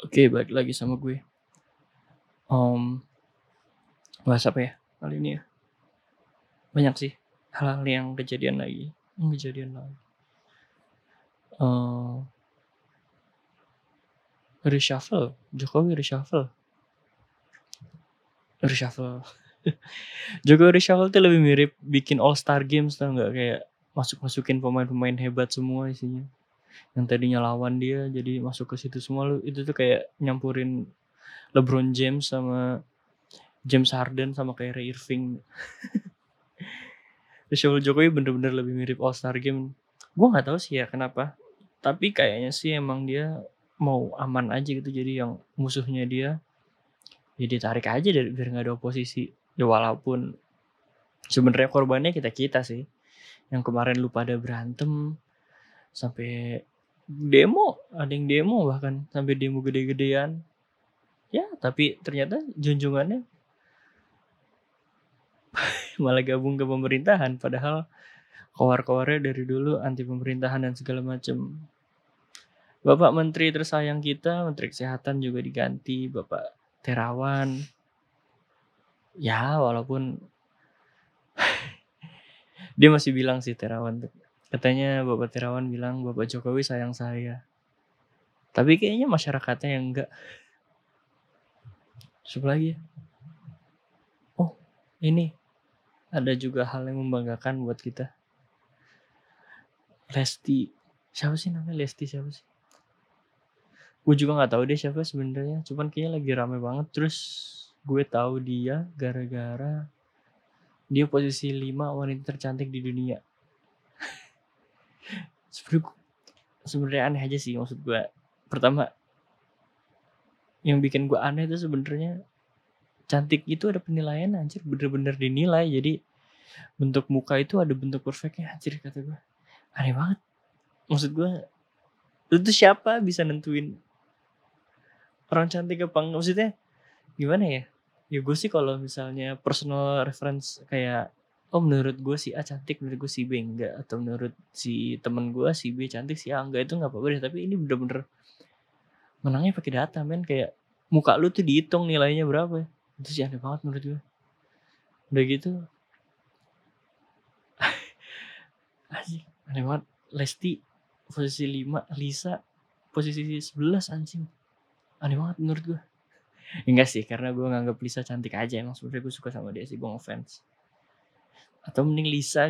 Oke, balik lagi sama gue. Mmm, bahas apa ya kali ini ya? Banyak sih hal-hal yang kejadian lagi yang kejadian lagi. Eee reshuffle, Jokowi reshuffle. Reshuffle. Jokowi reshuffle tuh lebih mirip bikin All Star Games tau nggak? Kayak masuk-masukin pemain-pemain hebat semua isinya. Yang tadinya lawan dia jadi masuk ke situ semua lu itu tuh kayak nyampurin LeBron James sama James Harden sama Kyrie Irving. Reshuffle Jokowi bener-bener lebih mirip All Star Game. Gua nggak tahu sih ya kenapa, tapi kayaknya sih emang dia mau aman aja gitu jadi yang musuhnya dia, ya ditarik aja dari biar nggak ada oposisi. Ya walaupun sebenarnya korbannya kita-kita sih, yang kemarin lu pada berantem, sampai demo, ada yang demo bahkan sampai demo gede-gedean. Ya tapi ternyata junjungannya malah gabung ke pemerintahan padahal kowar-kowarnya dari dulu anti pemerintahan dan segala macem. Bapak menteri tersayang kita, menteri kesehatan juga diganti Bapak Terawan. Ya walaupun dia masih bilang sih Terawan katanya Bapak Terawan bilang, "Bapak Jokowi sayang saya." Tapi kayaknya masyarakatnya yang enggak. Siapa lagi ya? Oh, ini ada juga hal yang membanggakan buat kita. Lesti, siapa sih namanya Lesti siapa sih? Gue juga nggak tahu deh siapa sebenarnya, cuman kayaknya lagi rame banget. Terus gue tahu dia gara-gara dia posisi 5 wanita tercantik di dunia. Sebenernya sebenarnya aneh aja sih maksud gue. Pertama, yang bikin gue aneh itu sebenarnya cantik itu ada penilaian anjir bener-bener dinilai. Jadi bentuk muka itu ada bentuk perfectnya anjir kata gue aneh banget. Maksud gue itu siapa bisa nentuin orang cantik apa enggak? Maksudnya gimana ya? Ya gue sih kalau misalnya personal reference kayak oh menurut gue si A cantik menurut gue si B enggak. Atau menurut si temen gue si B cantik si A enggak. Itu nggak apa-apa deh. Tapi ini bener-bener menangnya pakai data men. Kayak muka lu tuh dihitung nilainya berapa itu sih aneh banget menurut gue udah gitu. Anjing aneh banget. Lesti posisi 5 Lisa posisi 11 anjing. Aneh banget menurut gue enggak sih karena gue nganggap Lisa cantik aja. Emang sebenarnya gue suka sama dia sih gue ngefans atau mending Lisa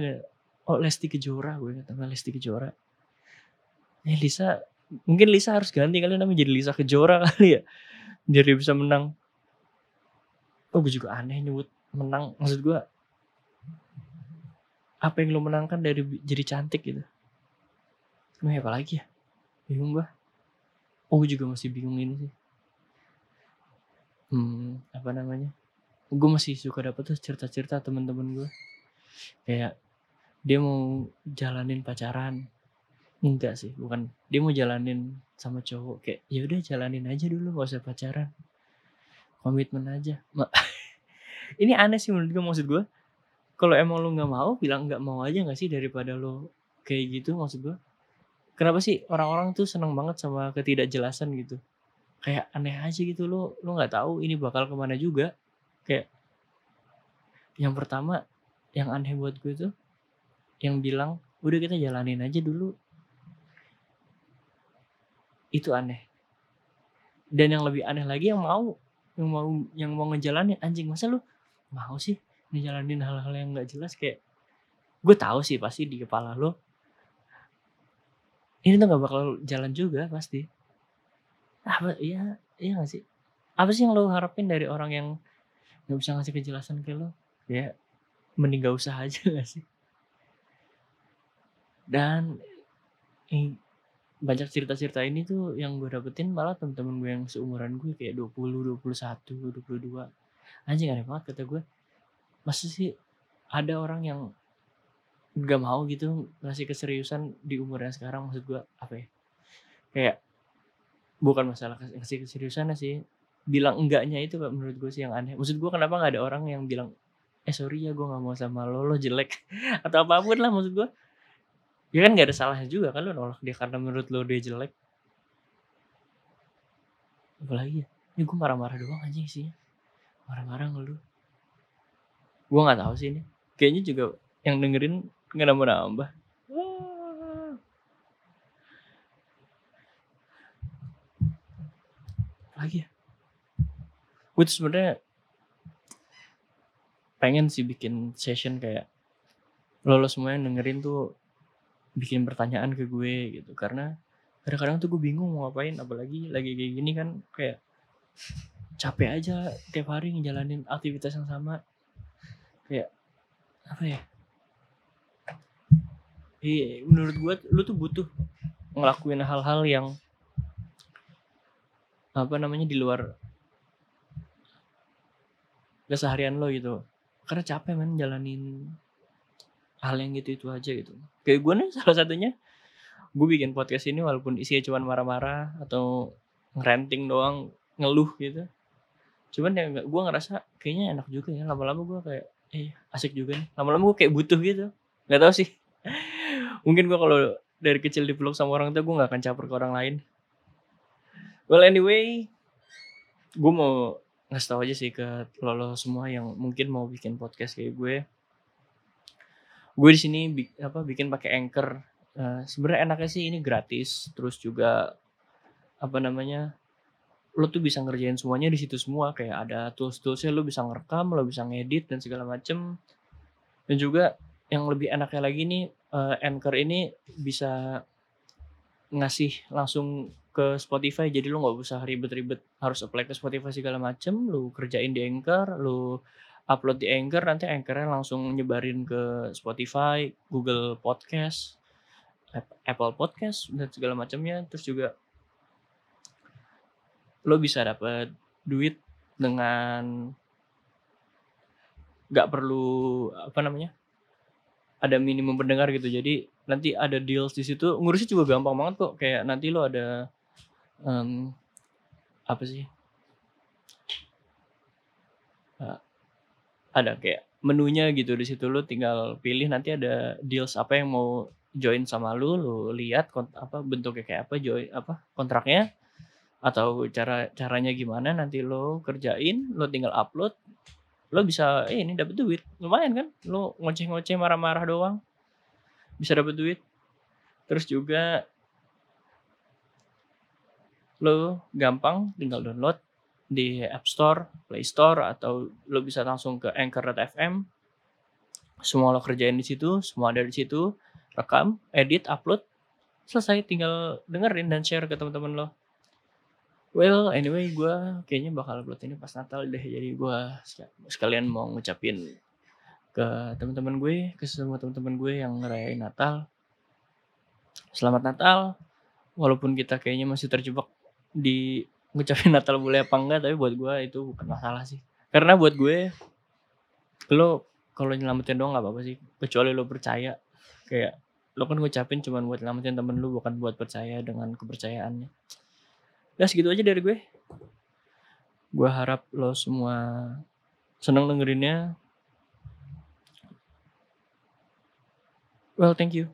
oh Lesti Kejora gue kata Lesti Kejora eh Lisa mungkin Lisa harus ganti kali namanya jadi Lisa Kejora kali ya biar dia bisa menang oh gue juga aneh nyebut menang maksud gue apa yang lo menangkan dari jadi cantik gitu Nah, apa lagi ya? Bingung gua. Oh, gue juga masih bingung ini sih. Hmm, apa namanya? Gue masih suka dapet tuh cerita-cerita temen-temen gue. Kayak dia mau jalanin pacaran. Enggak sih, bukan. Dia mau jalanin sama cowok kayak ya udah jalanin aja dulu gak usah pacaran. Komitmen aja. Ma ini aneh sih menurut gue maksud gue. Kalau emang lu nggak mau, bilang nggak mau aja nggak sih daripada lu kayak gitu maksud gue. Kenapa sih orang-orang tuh seneng banget sama ketidakjelasan gitu? Kayak aneh aja gitu lu lu nggak tahu ini bakal ke mana juga. Kayak yang pertama yang aneh buat gue tuh yang bilang udah kita jalanin aja dulu. Itu aneh. Dan yang lebih aneh lagi yang mau yang mau yang mau ngejalanin anjing masa lu mau sih ngejalanin hal-hal yang nggak jelas? Kayak gue tahu sih pasti di kepala lo ini tuh nggak bakal jalan juga pasti. Apa iya iya gak sih? Apa sih yang lo harapin dari orang yang nggak bisa ngasih kejelasan ke lo ya mending gak usah aja gak sih? Dan eh, banyak cerita-cerita ini tuh yang gue dapetin malah temen-temen gue yang seumuran gue kayak 20, 21, 22 anjing aneh banget kata gue. Masa sih ada orang yang nggak mau gitu ngasih keseriusan di umurnya sekarang? Maksud gue apa ya? Kayak bukan masalah ngasih keseriusan sih. Bilang enggaknya itu menurut gue sih yang aneh. Maksud gue kenapa nggak ada orang yang bilang eh sorry ya gue nggak mau sama lo lo jelek atau apa pun lah maksud gue ya kan nggak ada salahnya juga kan lo nolak dia karena menurut lo dia jelek Apalagi ya? Ini gue marah-marah doang anjing isinya. Marah-marah ngeluh. Gue nggak tahu sih ini. Kayaknya juga yang dengerin nggak nambah-nambah. Lagi ya? Gue tuh sebenarnya pengen sih bikin session kayak lo, lo semua yang dengerin tuh bikin pertanyaan ke gue gitu. Karena kadang-kadang tuh gue bingung mau ngapain apalagi lagi kayak gini kan kayak capek aja tiap hari ngejalanin aktivitas yang sama. Kayak apa ya? Iya, menurut gue lu tuh butuh ngelakuin hal-hal yang apa namanya di luar keseharian lo gitu karena capek man jalanin hal yang gitu itu aja gitu. Kayak gue nih salah satunya gue bikin podcast ini walaupun isinya cuma marah-marah atau ngerenting doang ngeluh gitu. Cuman ya gue ngerasa kayaknya enak juga ya lama-lama gue kayak eh asik juga nih. Lama-lama gue kayak butuh gitu. Nggak tahu sih. Mungkin gue kalau dari kecil dipeluk sama orang tua gue nggak akan caper ke orang lain. Well anyway gue mau ngasih tau aja sih ke lo, lo semua yang mungkin mau bikin podcast kayak gue. Gue di sini apa bikin pakai anchor. Uh, sebenarnya enaknya sih ini gratis terus juga apa namanya lo tuh bisa ngerjain semuanya di situ semua. Kayak ada tools-toolsnya lo bisa ngerekam lo bisa ngedit dan segala macem. Dan juga yang lebih enaknya lagi nih uh, anchor ini bisa ngasih langsung ke Spotify jadi lo nggak usah ribet-ribet harus apply ke Spotify segala macem lo kerjain di anchor lo upload di anchor nanti anchornya langsung nyebarin ke Spotify Google Podcast Apple Podcast dan segala macamnya terus juga lo bisa dapat duit dengan nggak perlu apa namanya ada minimum pendengar gitu. Jadi nanti ada deals di situ. Ngurusnya juga gampang banget kok. Kayak nanti lo ada um, apa sih? Uh, ada kayak menunya gitu di situ lo tinggal pilih nanti ada deals apa yang mau join sama lu lu lihat apa bentuknya kayak apa join apa kontraknya atau cara caranya gimana nanti lo kerjain lo tinggal upload lo bisa eh ini dapat duit lumayan kan? Lo ngoceh-ngoceh marah-marah doang bisa dapat duit. Terus juga lo gampang tinggal download di App Store, Play Store atau lo bisa langsung ke Anchor.fm. Semua lo kerjain di situ, semua ada di situ. Rekam, edit, upload, selesai tinggal dengerin dan share ke teman-teman lo. Well, anyway, gue kayaknya bakal upload ini pas Natal deh. Jadi gue sekalian mau ngucapin ke teman-teman gue, ke semua teman-teman gue yang ngerayain Natal. Selamat Natal. Walaupun kita kayaknya masih terjebak di ngucapin Natal boleh apa enggak, tapi buat gue itu bukan masalah sih. Karena buat gue, lo kalau nyelamatin doang gak apa-apa sih. Kecuali lo percaya. Kayak lo kan ngucapin cuma buat nyelamatin temen lo, bukan buat percaya dengan kepercayaannya. Ya segitu aja dari gue. Gue harap lo semua seneng dengerinnya. Well, thank you.